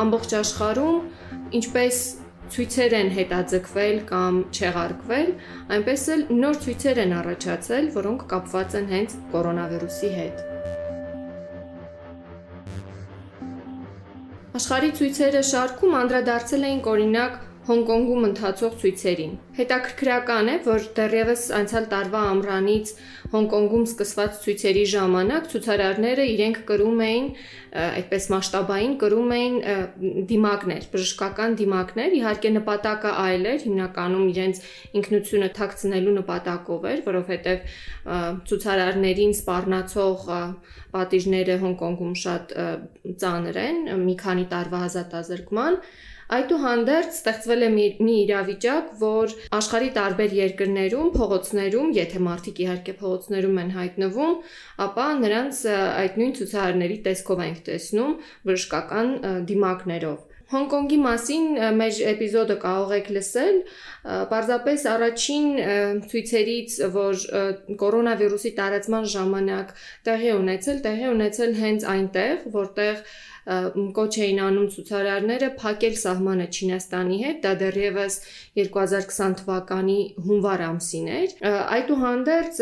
ամբողջ աշխարհում ինչպես ցույցեր են հետաձգվել կամ չեղարկվել, այնպես էլ նոր ցույցեր են առաջացել, որոնք կապված են հենց կորոնավիրուսի հետ։ Աշխարհի ցույցերը շարքում անդրադարձել էին օրինակ Հոնկոնգում ընթացող ցույցերին։ Հետաքրքրական է, որ դեռևս անցյալ տարվա ամռանից Հոնկոնգում սկսված ցույցերի ժամանակ ցուցարարները իրենք կրում էին այդպես մասշտաբային կրում էին դիմակներ, բժշկական դիմակներ, իհարկե նպատակը այլ էր, հիմնականում իրենց ինքնությունը թաքցնելու նպատակով էր, որովհետև ցուցարարներին սպառնացող պատիժները Հոնկոնգում շատ ծանր են, մի քանի տարվա ազատազրկման Այդուհանդերձ ստեղծվել է մի, մի իրավիճակ, որ աշխարի տարբեր երկրներում, փողոցներում, եթե մարդիկ իհարկե փողոցներում են հայտնվում, ապա նրանց այդ նույն ցուցարարների տեսքով ենք տեսնում բժշկական դիմակներով։ Հոնկոնգի մասին մեր էպիզոդը կարող եք լսել, պարզապես առաջին ցույցերից, որ կորոնավիրուսի տարածման ժամանակ տեղի ունեցել, տեղի ունեցել հենց այնտեղ, որտեղ կոչ էին անում ցուցարարները փակել սահմանը Չինաստանի հետ, դա դեռևս 2020 թվականի հունվար ամսին էր։ Այդուհանդերձ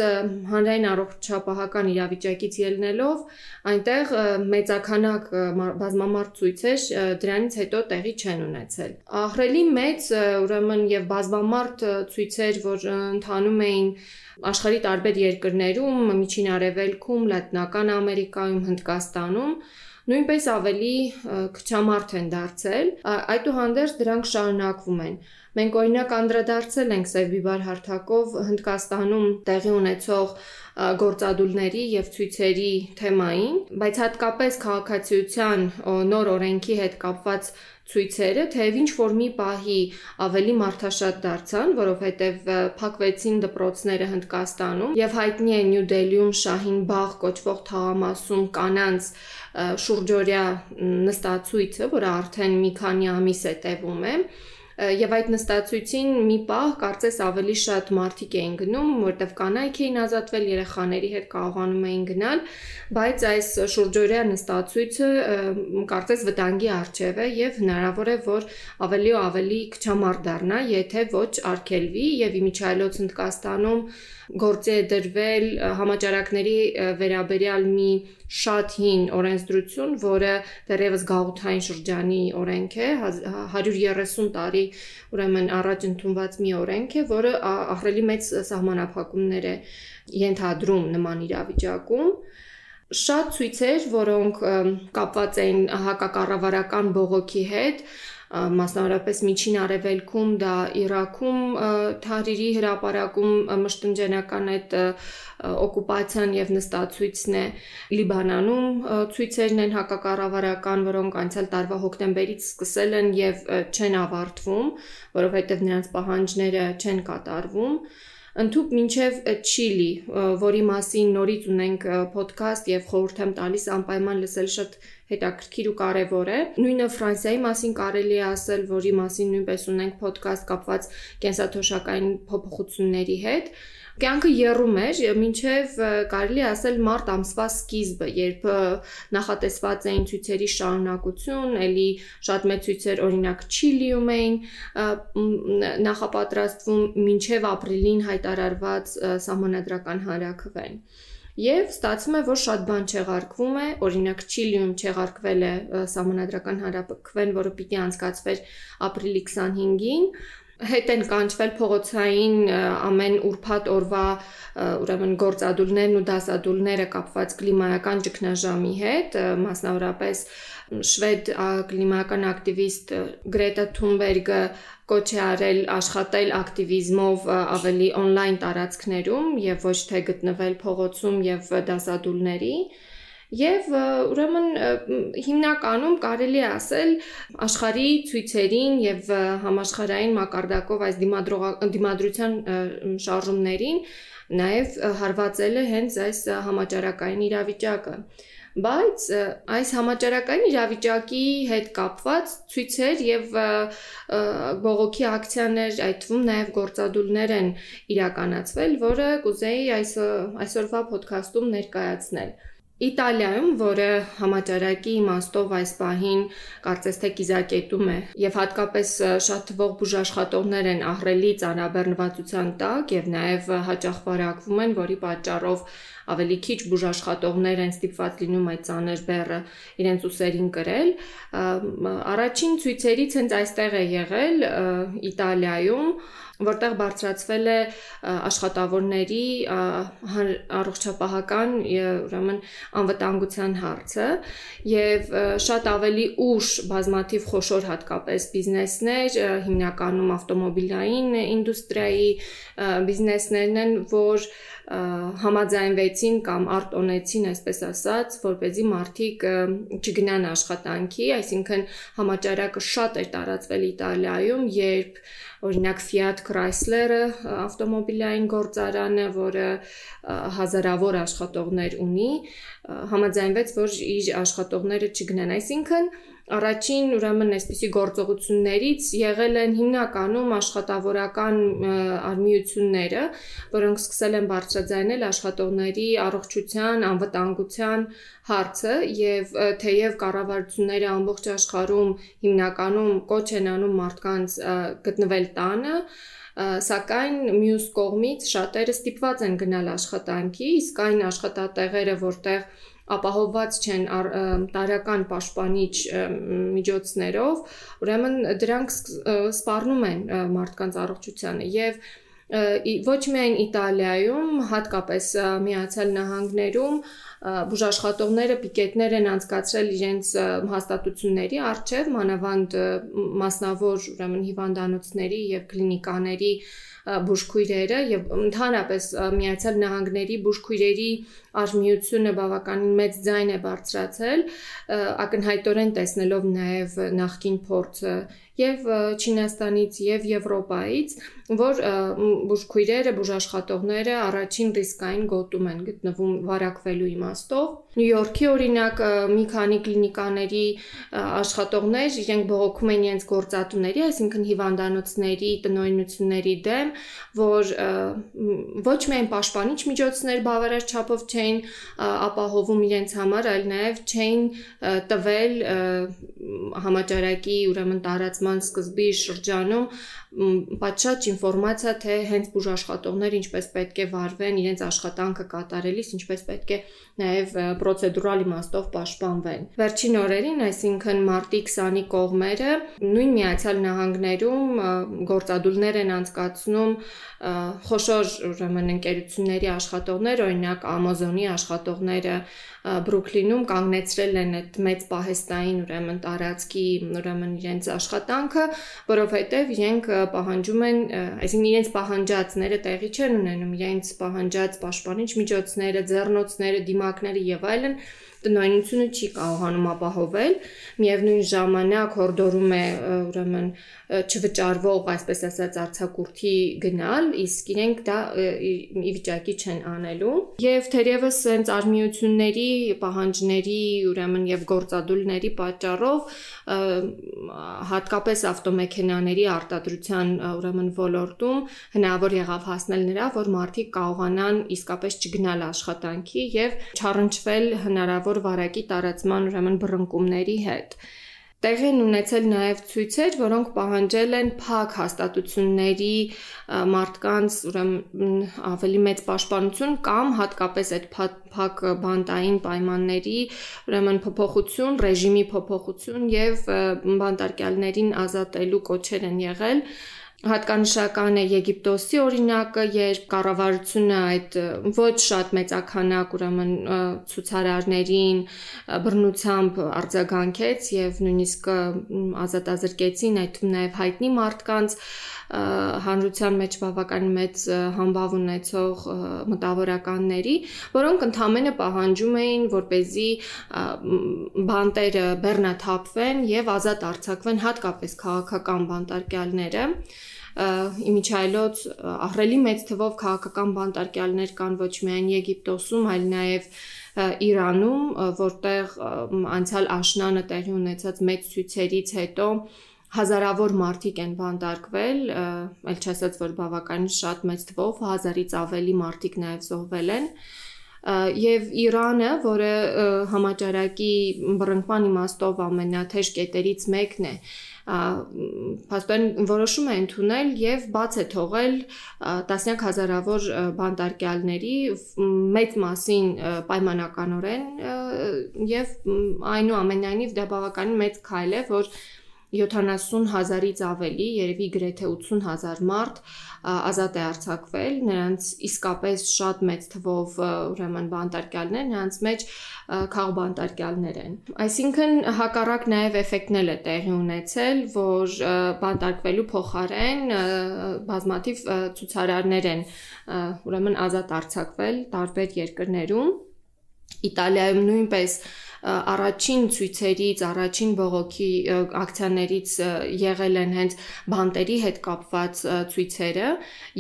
հանրային առողջապահական իրավիճակից ելնելով այնտեղ մեծականակ բազմամարդ ցույցեր դրանից հետո տեղի չեն ունեցել։ Ահրելի մեծ ուրեմն եւ բազմամարդ ցույցեր, որ ընթանում էին աշխարհի տարբեր երկրներում, Միջին Արևելքում, Լատինական Ամերիկայում, Հնդկաստանում նույնպես ավելի քչամարդ են դարձել, այդուհանդերձ դրանք շարունակվում են։ Մենք օրինակ անդրադարձել ենք Սև բիբար հարթակով Հնդկաստանում տեղի ունեցող գործադուլների եւ ցույցերի թեմային, բայց հատկապես քաղաքացիության նոր օրենքի հետ կապված ցույցերը թեև ինչ որ մի պահի ավելի մարդաշատ դարձան, որովհետև փակվեցին դպրոցները Հնդկաստանում եւ հայտնի է Նյու Դելիում Շահին Բաղ կոչվող թաղամասում կանանց շուրջօրյա նստացույցը, որը արդեն մի քանի ամիս է տևում է, եւ այդ նստածույցին մի պահ կարծես ավելի շատ մարդիկ էին գնում, որտեվ կանայք էին ազատվել, երեխաների հետ կարողանում էին գնալ, բայց այս շուրջօրյա նստածույցը կարծես վտանգի արժև է եւ հնարավոր է, որ ավելի ու ավելի քչամարդ դառնա, եթե ոչ արգելվի եւ իմիջայլոց Հնդկաստանում գործի է դրվել համաճարակների վերաբերյալ մի շատ հին օրենսդրություն, որը դեռևս գաղութային շրջանի օրենք է, 130 տարի ուրեմն առաջ ընդունված մի օրենք է, որը ահրելի մեծ սահմանափակումներ է ենթադրում նման իրավիճակում շատ ցույցեր, որոնք կապված են հակակառավարական բողոքի հետ, մասնավորապես միջին արևելքում դա Իրաքում Թարիրի հրապարակում մշտնջենական այդ օկուպացիան եւ նստացույցն է Լիբանանում ցույցերն են հակակառավարական, որոնք անցյալ տարվա հոկտեմբերից սկսել են եւ չեն ավարտվում, որովհետեւ նրանց պահանջները չեն կատարվում ընդհուպ մինչև Չիլի, որի մասին նորից ունենք ոդքասթ եւ խորհուրդ եմ տալիս անպայման լսել շատ հետաքրքիր ու կարևոր է։ Նույնը Ֆրանսիայի մասին կարելի է ասել, որի մասին նույնպես ունենք ոդքասթ կապված կենսաթոշակային փոփոխությունների հետ։ Կյանքը երում էր, մինչև կարելի ասել մարտ ամսվա սկիզբը, երբ նախատեսված էին ցույցերի շարունակություն, ելի շատ մեծ ցույցեր օրինակ Չիլիում էին նախապատրաստվում մինչև ապրիլին հայտարարված սահմանադրական հանրակրվեն։ Եվ ստացվում է, որ շատ բան չեղարկվում է, օրինակ Չիլիում չեղարկվել է սահմանադրական հանրապետքվեն, որը պիտի անցկացվեր ապրիլի 25-ին, հետ են կանչվել փողոցային ամեն ուրբաթ օրվա ուրեմն գործադուլներն ու դասադուլները կապված կլիմայական ճգնաժամի հետ, մասնավորապես շվեդ կլիմայական ակտիվիստ Գրետա Թունբերգը կոչ է արել աշխատել ակտիվիզմով ավելի on-line տարածքներում եւ ոչ թե գտնվել փողոցում եւ դասադուլների Եվ ուրեմն հիմնականում կարելի է ասել աշխարհի ցույցերին եւ համաշխարհային մակարդակով այս դիմադրության շարժումներին նաև հարվածել է հենց այս համաճարակային իրավիճակը բայց այս համաճարակային իրավիճակի հետ կապված ցույցեր եւ բողոքի ակցիաներ, այդ թվում նաեւ գործադուլներ են իրականացվել, որը կուզեի այս այսօրվա ոդքասթում ներկայացնել։ Իտալիայում, որը համաճարակի իմաստով այս պահին կարծես թե կիզակետում է եւ հատկապես շատ թվող բուժաշխատողներ են ահրելի ծանրաբեռնվածության տակ եւ նաեւ հաճախ վարակվում են, որի պատճառով ավելի քիչ բուժաշխատողներ են ստիպված լինում այդ ծանր բեռը իրենց ուսերին կրել։ Առաջին ցույցերից հենց այստեղ է եղել Իտալիայում որտեղ բարձրացվել է աշխատավորների առողջապահական ուրեմն անվտանգության հարցը եւ շատ ավելի ուշ բազմաթիվ խոշոր հատկապես բիզնեսներ, հիմնականում ավտոմոբիլային ինդուստրիայի բիզնեսներն են, որ համաձայնվեցին կամ արտոնեցին, այսպես ասած, որ เป զի մարդիկ չգնան աշխատանքի, այսինքն համաճարակը շատ էր տարածվել Իտալիայում, երբ օրինակ Fiat Chrysler-ը ավտոմոբիլային գործարանը, որը հազարավոր աշխատողներ ունի, համաձայնվեց, որ իր աշխատողները չգնան, այսինքն Առաջին ուրեմն այսպիսի գործողություններից եղել են հիմնականում աշխատավորական արմիությունները, որոնք սկսել են բարձրաձայնել աշխատողների առողջության, անվտանգության հարցը եւ թեև կառավարությունները ամբողջ աշխարհում հիմնականում կոչ են անում մարդկանց գտնվել տանը, սակայն մյուս կողմից շատերը ստիպված են գնալ աշխատանքի, իսկ այն աշխատատեղերը, որտեղ ապահովված չեն տարական պաշտպանիչ միջոցներով, ուրեմն դրանք սպառնում են մարդկանց առողջությանը եւ ոչ միայն Իտալիայում, հատկապես Միացյալ Նահանգներում բուժաշխատողները պիկետներ են անցկացրել իրենց հաստատությունների արչև, մանավանդ մասնավոր ուրեմն հիվանդանոցների եւ կլինիկաների բուժքույրերը եւ ընդհանրապես Միացյալ Նահանգների բուժքույրերի արմիությունը բավականին մեծ ձայն է բարձրացել, ակնհայտորեն տեսնելով նաեւ նախկին փորձը եւ Չինաստանից եւ Եվրոպայից, որ բուժքույրերը, բուժաշխատողները առաջին ռիսկային գոտում են գտնվում վարակվելու իմաստով։ Նյու Յորքի օրինակ մի քանի կլինիկաների աշխատողներ իրենք բողոքում են իրենց գործատուների, այսինքն հիվանդանոցների տնօրինությունների դեմ, որ ոչ միայն պաշտպանիչ միջոցներ բավարար չափով չէին ապահովում իրենց համար, այլ նաև չէին տվել համաճարակի ուրեմն տարածման սկզբի շրջանում պատշաճ ինֆորմացիա, թե հենց բուժաշխատողները ինչպես պետք է վարվեն իրենց աշխատանքը կատարելիս, ինչպես պետք է նաև պրոցեդուրալ իմաստով պաշտպանվեն։ Վերջին օրերին, այսինքն մարտի 20-ի կողմերը նույն Միացյալ Նահանգներում գործադուլներ են անցկացնում խոշոր ուրեմն ընկերությունների աշխատողներ, օրինակ Amazon-ի աշխատողները Բրուքլինում կանգնեցրել են այդ մեծ պահեստային ուրեմն տարածքի ուրեմն իրենց աշխատանքը, որովհետև իրենք պահանջում են, այսինքն իրենց պահանջածները տեղի չեն ունենում, իրենց պահանջած պաշտպանիչ միջոցները, ձեռնոցները, դիմակները եւ այլն տնօրինությունը չի կարողանում ապահովել, միևնույն ժամանակ հորդորում է ուրեմն չվճարվող, այսպես ասած, արցակուրթի գնալ, իսկ իրենք դա ի վիճակի չեն անելու։ Եվ թերևս հենց արմիությունների, պահանջների, ուրեմն եւ գործադուլների պատճառով հատկապես ավտոմեքենաների արտադրության ուրեմն ոլորտում հնարավոր եղավ հասնել նրա, որ մարդիկ կարողանան իսկապես չգնալ աշխատանքի եւ չառնչվել հնարավոր վարակի տարածման ուրեմն բռնկումների հետ։ Տեղի են ունեցել նաև ցույցեր, որոնք պահանջել են փակ հաստատությունների մարդկանց ուրեմն ավելի մեծ պաշտպանություն կամ հատկապես այդ փակ բանտային պայմանների ուրեմն փոփոխություն, ռեժիմի փոփոխություն եւ բանտարկյալներին ազատելու կոչեր են եղել Հատկանշական է Եգիպտոսի օրինակը, երբ կառավարությունը այդ ոչ շատ մեծականակ ուրեմն ցուցարարներին բռնությամբ արձագանքեց եւ նույնիսկ ազատազրկեցին այդ նաև հայտնի մարդկանց հանրության մեջ բավականին մեծ համբավ ունեցող մտավորականների, որոնք ընդհանրապես պահանջում էին, որ เป զի բանտերը բեռնաթափվեն եւ ազատ արձակվեն հատկապես քաղաքական բանտարկյալները իմիջայլոց ահրելի մեծ թվով քաղաքական բանտարկյալներ կան ոչ միայն Եգիպտոսում, այլ նաև Իրանում, որտեղ անցյալ աշնանը տեղի ունեցած մեծ ցույցերից հետո հազարավոր մարդիկ են բանտարկվել, այլ չասած որ բավականին շատ մեծ թվով, հազարից ավելի մարդիկ նաև զոհվել են։ եւ Իրանը, որը համաճարակի բռնկման իմաստով ամենաթեժ կետերից մեկն է, փաստորեն որոշում է ընդունել եւ բաց է թողել տասնյակ հազարավոր բանտարկյալների մեծ մասին պայմանականորեն եւ այնուամենայնիվ դա բավականին մեծ քայլ է, որ 70 հազարից ավելի, երևի գրեթե 80 հազար մարդ ազատ է արձակվել, նրանց իսկապես շատ մեծ թվով ուրեմն բանտարկյալներ, նրանց մեջ քաղբանտարկյալներ են։ Այսինքն հակառակ նաև էֆեկտն է տեղի ունեցել, որ բանտարկվելու փոխարեն բազմաթիվ ցուցարարներ են ուրեմն ազատ արձակվել տարբեր երկրներում Իտալիայում նույնպես առաջին ցույցերից, առաջին բողոքի ակցիաներից եղել են հենց բանտերի հետ կապված ցույցերը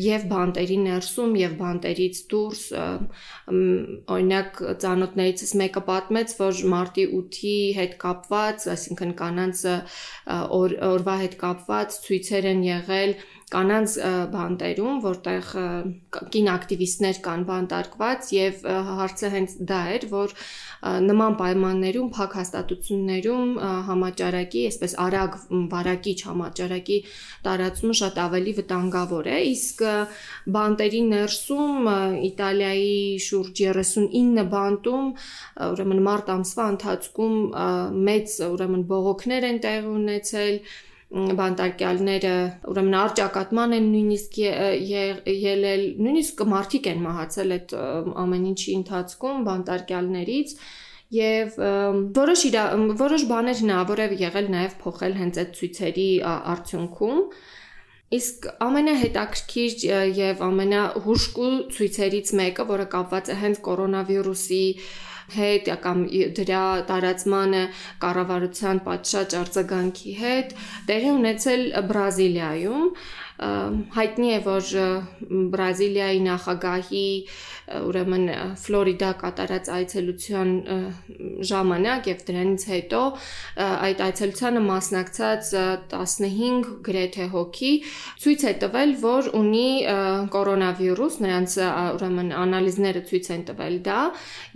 եւ բանտերի ներսում եւ բանտերից դուրս օրինակ ծանոթներիցս մեկը պատմեց, որ մարտի 8-ի հետ կապված, այսինքն կանանց օր, օրվա հետ կապված ցույցեր են եղել կանանց բանտերում, որտեղ կին ակտիվիստներ կան բանտարկված եւ հարցը հենց դա էր, որ նման պայմաններում փակ հաստատություններում համաճարակի, այսպես արագ վարակիչ համաճարակի տարածումը շատ ավելի վտանգավոր է, իսկ բանտերի ներսում Իտալիայի շուրջ 39 բանտում ուրեմն մարտ ամսվա ընթացքում մեծ ուրեմն բողոքներ են տեղի ունեցել բանտարկյալները ուրեմն արճակատման են նույնիսկ ելել, նույնիսկ մարդիկ են մահացել այդ ամեն ինչի ընթացքում բանտարկյալներից եւ որոշ իրա, որոշ բաներ հնարավոր է եղել նաեւ փոխել հենց այդ ցույցերի արդյունքում Իսկ ամենահետաքրքիր եւ ամենահուշկու ցույցերից մեկը, որը կապված է հենց կորոնավիրուսի հետ կամ դրա տարածմանը կառավարության պատշաճ արձագանքի հետ տեղի ունեցել Բրազիլիայում հայտնի է որ Բրազիլիայի նախագահի ուրեմն Ֆլորիդա կատարած այցելության ժամանակ եւ դրանից հետո այդ այցելությանը մասնակցած 15 գրեթե հոգի ցույց է տվել, որ ունի կորոնավիրուս, նրանց ուրեմն անալիզները ցույց են տվել դա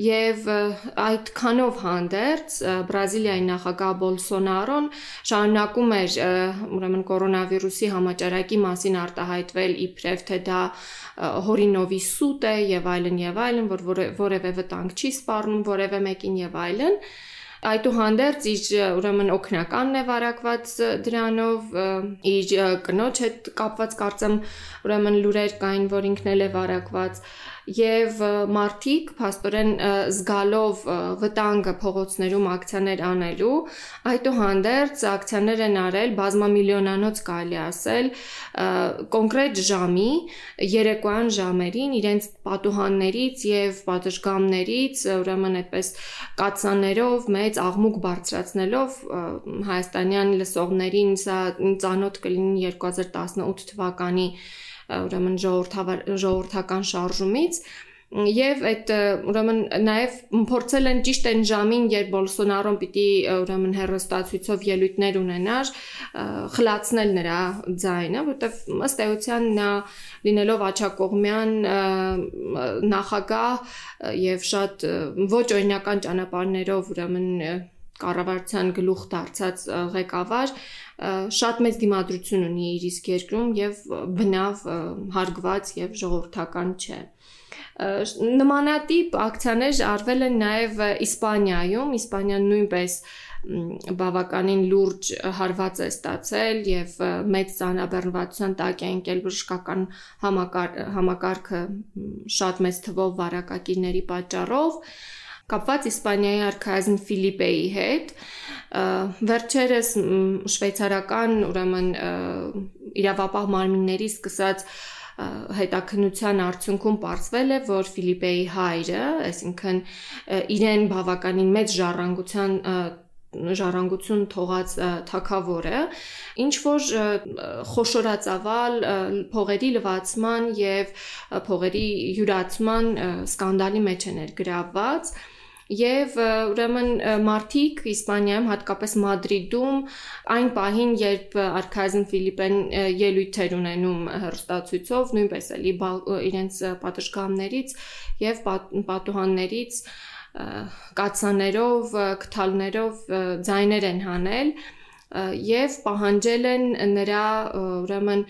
եւ այդ քանով հանդերձ Բրազիլիայի նախագահ Բոլսոնարոն շարունակում էր ուրեմն կորոնավիրուսի համաճարակի մասին արտահայտվել իբրև թե դա հորինովի սուտ է եւ այլն եւ այլն, որ որևէ վտանգ չի սպառնում որևէ մեկին եւ այլն այդուհանդերձ իր ուրեմն օկնականն է վարակված դրանով իր կնոջ հետ կապված կարծեմ ուրեմն լուրեր կային որ ինքն էլ է վարակված եւ մարտիկ փաստորեն զգալով վտանգը փողոցներում ակցիաներ անելու այդուհանդերձ ակցիաներ են արել բազմամիլիոնանոց կարելի ասել կոնկրետ ժամի երեկոյան ժամերին իրենց պատուհաններից եւ պատշգամներից ուրեմն այդպես կացաներով մեծ աղմուկ բարձրացնելով հայաստանյան լսողներին սա ծանոթ կլինի 2018 թվականի ուրեմն ժողովրդական շարժումից եւ այդ ուրեմն նաեւ փորձել են ճիշտ այն ժամին, երբ Բոլսոնարոն պիտի ուրեմն հերոստացույցով ելույթներ ունենար, խլացնել նրա ձայնը, որտեվ ըստ էության նա լինելով աչակողմյան նախագահ եւ շատ ոչ օրինական ճանապարհներով ուրեմն կառավարության գլուխ դարձած ղեկավար շատ մեծ դիմադրություն ունի իր իսկ երկրում եւ բնավ հարգված եւ ժողովրդական չէ նմանատիպ ակցիաներ արվել են նաև Իսպանիայում, Իսպանիան նույնպես բավականին լուրջ հարված է ստացել եւ մեծ ցանաբեռնվածության տակ է ընկել բժշկական համակարգը շատ մեծ թվով վարակակիրների պատճառով կապված Իսպանիայի արքայազն Ֆիլիպեի հետ վերջերս շվեյցարական ուրեմն իրավապահ մարմինների սկսած հետաքնության արդյունքում ողջվել է, որ Ֆիլիպեի հայրը, այսինքն իրեն բավականին մեծ ժառանգության ժառանգություն թողած թակավորը ինչ որ խոշորածավալ փողերի լվացման եւ փողերի յուրացման սկանդալի մեջ է ներգրավված եւ ուրեմն մարտիկ Իսպանիայում, հատկապես Մադրիդում այն պահին, երբ արքայազն Ֆիլիպեն ելույթ էր ունենում հերոստացույցով, նույնպես էլի իրենց պատշգամներից եւ պատուհաններից կացաներով, կթալներով ձայներ են հանել եւ պահանջել են նրա ուրեմն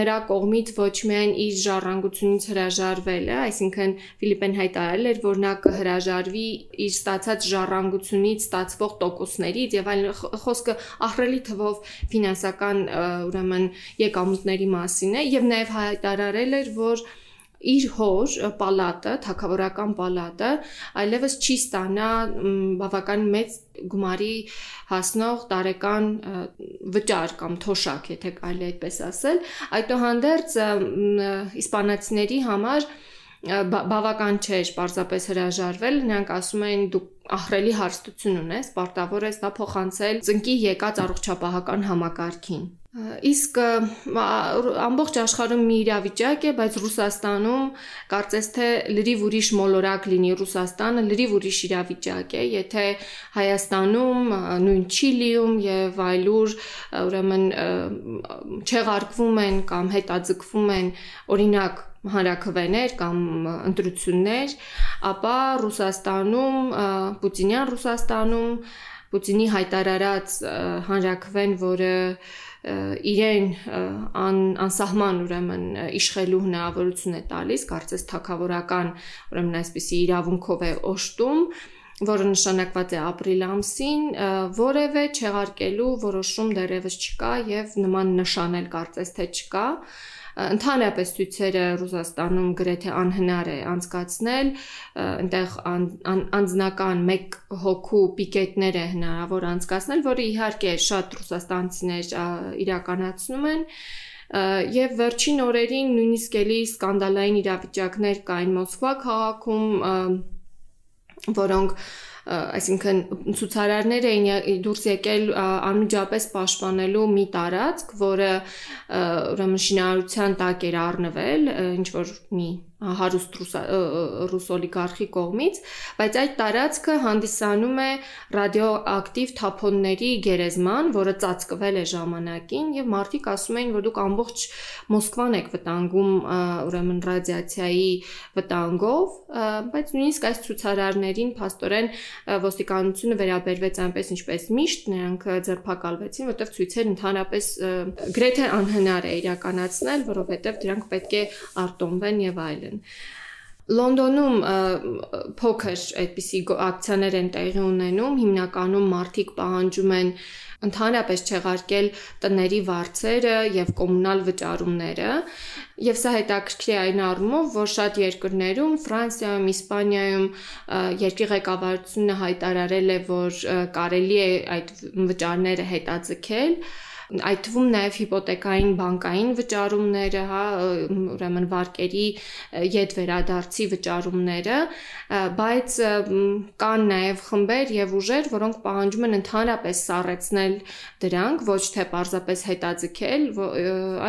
նրա կողմից ոչ միայն իր ժառանգությունից հրաժարվելը, այսինքն Ֆիլիպեն հայտարարել էր, որ նա կհրաժարվի իր ստացած ժառանգությունից ստացվող տոկոսներից եւ այլ խոսքը ահռելի թվով ֆինանսական ուրեմն եկամուտների մասին է եւ նաեւ հայտարարել էր, որ իր հոր պալատը, թակավորական պալատը այլևս չի ստանա բավական մեծ գումարի հասնող տարեկան վճար կամ թոշակ, եթե կարելի այդպես ասել։ Այդուհանդերձ իսպանացիների համար բավական չէր պարզապես հրաժարվել, նրանք ասում էին դու ահրելի հարստություն ունես, պարտավոր ես դա փոխանցել ծնկի եկած առողջապահական համակարգին։ Իսկ ամբողջ աշխարհում մի իրավիճակ է, բայց Ռուսաստանում կարծես թե լրիվ ուրիշ մոլորակ լինի Ռուսաստանը, լրիվ ուրիշ իրավիճակ է, եթե Հայաստանում, նույն Չիլիում եւ այլուր ուրեմն չեղարկվում են կամ հետաձգվում են օրինակ հանրակրվեներ կամ ընտրություններ, ապա Ռուսաստանում, Պուտինյան Ռուսաստանում Պուտինի հայտարարած հանրակրվեն, որը իրեն ան, անսահման ուրեմն իշխելու հնարավորություն է տալիս, կարծես թակավորական ուրեմն այսպիսի իրավունքով է օշտում, որը նշանակված է ապրիլ ամսին, որևէ չեղարկելու որոշում դեռևս չկա եւ նման նշան էլ կարծես թե չկա ընդհանրապես ցույցերը Ռուսաստանում գրեթե անհնար է անցկացնել, այնտեղ անձնական մեկ հոգու պիկետներ է հնարավոր անցկացնել, որը իհարկե շատ ռուսաստանցիներ իրականացնում են եւ վերջին օրերին նույնիսկ էլի սկանդալային իրավիճակներ կային Մոսկվա քաղաքում, որոնք այսինքն ցուցարարներ էին դուրս եկել անմիջապես պաշտպանելու մի տարածք, որը ուրեմն շինարարության տակ էր առնվել, ինչ որ մի հարուստ ռուս օլիգարխի կողմից, բայց այդ տարածքը հանդիսանում է ռադիոակտիվ թափոնների գերեզման, որը ծածկվել է ժամանակին եւ մարդիկ ասում էին, որ դուք ամբողջ Մոսկվան եք վտանգում ուրեմն ռադիացիայի վտանգով, բայց նույնիսկ այս ցուցարարներին փաստորեն ոստիկանությունը վերաբերվեց այնպես ինչպես միշտ, նրանք ձերբակալվեցին, որտեղ ցույցեր ընդհանրապես գրեթե անհնար է իրականացնել, որովհետեւ դրանք պետք է արտոնվեն եւ այլն են։ Լոնդոնում փոքր այդպիսի ակցիաներ են տեղի ունենում, հիմնականում մարդիկ պահանջում են ընդհանրապես չեղարկել տների վարձերը եւ կոմունալ վճարումները եւ սա հետաքրքիր է այն առումով որ շատ երկրներում Ֆրանսիայում, Իսպանիայում երկրի ղեկավարությունը հայտարարել է որ կարելի է այդ վճարները հետաձգել այդ թվում նաև հիպոթեկային բանկային վճարումները, հա, ուրեմն վարկերի յետ վերադարձի վճարումները, բայց կան նաև խմբեր եւ ուժեր, որոնք պահանջում են ընդհանրապես սառեցնել դրանք, ոչ թե պարզապես հետաձգել,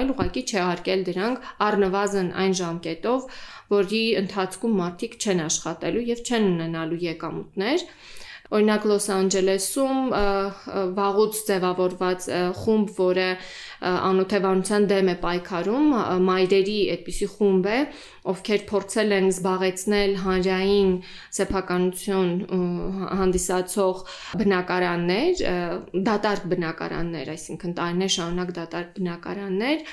այլ ուղղակի չհարկել դրանք առնվազն այն ժամկետով, որի ընթացքում մարդիկ չեն աշխատելու եւ չեն ունենալու եկամուտներ Օրինակ Լոս Անջելեսում վաղուց ձևավորված խումբ, որը անօթևանության դեմ է պայքարում, մայրերի այդպիսի խումբ է, ովքեր փորձել են զբաղեցնել հանրային սեփականություն հանդիսացող բնակարաններ, դատարկ բնակարաններ, այսինքն տարիներ շարունակ դատարկ բնակարաններ,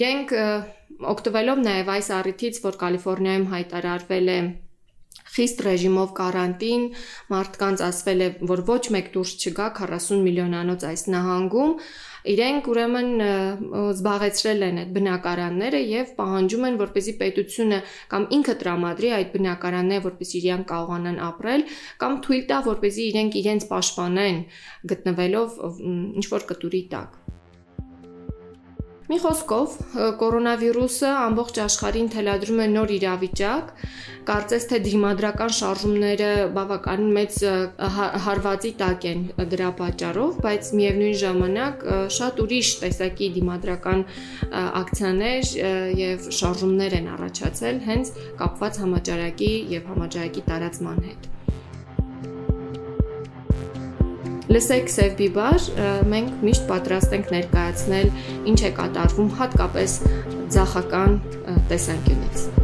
իրենք օգտվելով նաև այս առիթից, որ Կալիֆոռնիայում հայտարարվել է խիստ ռեժիմով կարանտին, մարդկանց ասվել է, որ ոչ մեկ դուրս չգա 40 միլիոնանոց այս նահանգում, իրենք ուրեմն զբաղեցրել են այդ բնակարանները եւ պահանջում են, որպեսզի պետությունը կամ ինքը տրամադրի այդ բնակարանները, որպեսզի իրենք կարողանան ապրել, կամ թույլ տա, որպեսզի իրենք իրենց պաշտպանեն գտնվելով ինչ որ կտուրի տակ։ Մի խոսքով, կորոնավիրուսը ամբողջ աշխարհին թելադրում է նոր իրավիճակ, կարծես թե դիմադրական շարժումները բավականին մեծ հարվածի տակ են դրա պատճառով, բայց միևնույն ժամանակ շատ ուրիշ տեսակի դիմադրական ակցիաներ եւ շարժումներ են առաջացել հենց կապված համաճարակի եւ համաճարակի տարածման հետ։ Լսեք Սև Բիբար, մենք միշտ պատրաստ ենք ներկայացնել ինչ է կատարվում հատկապես ցախական տեսանկյունից։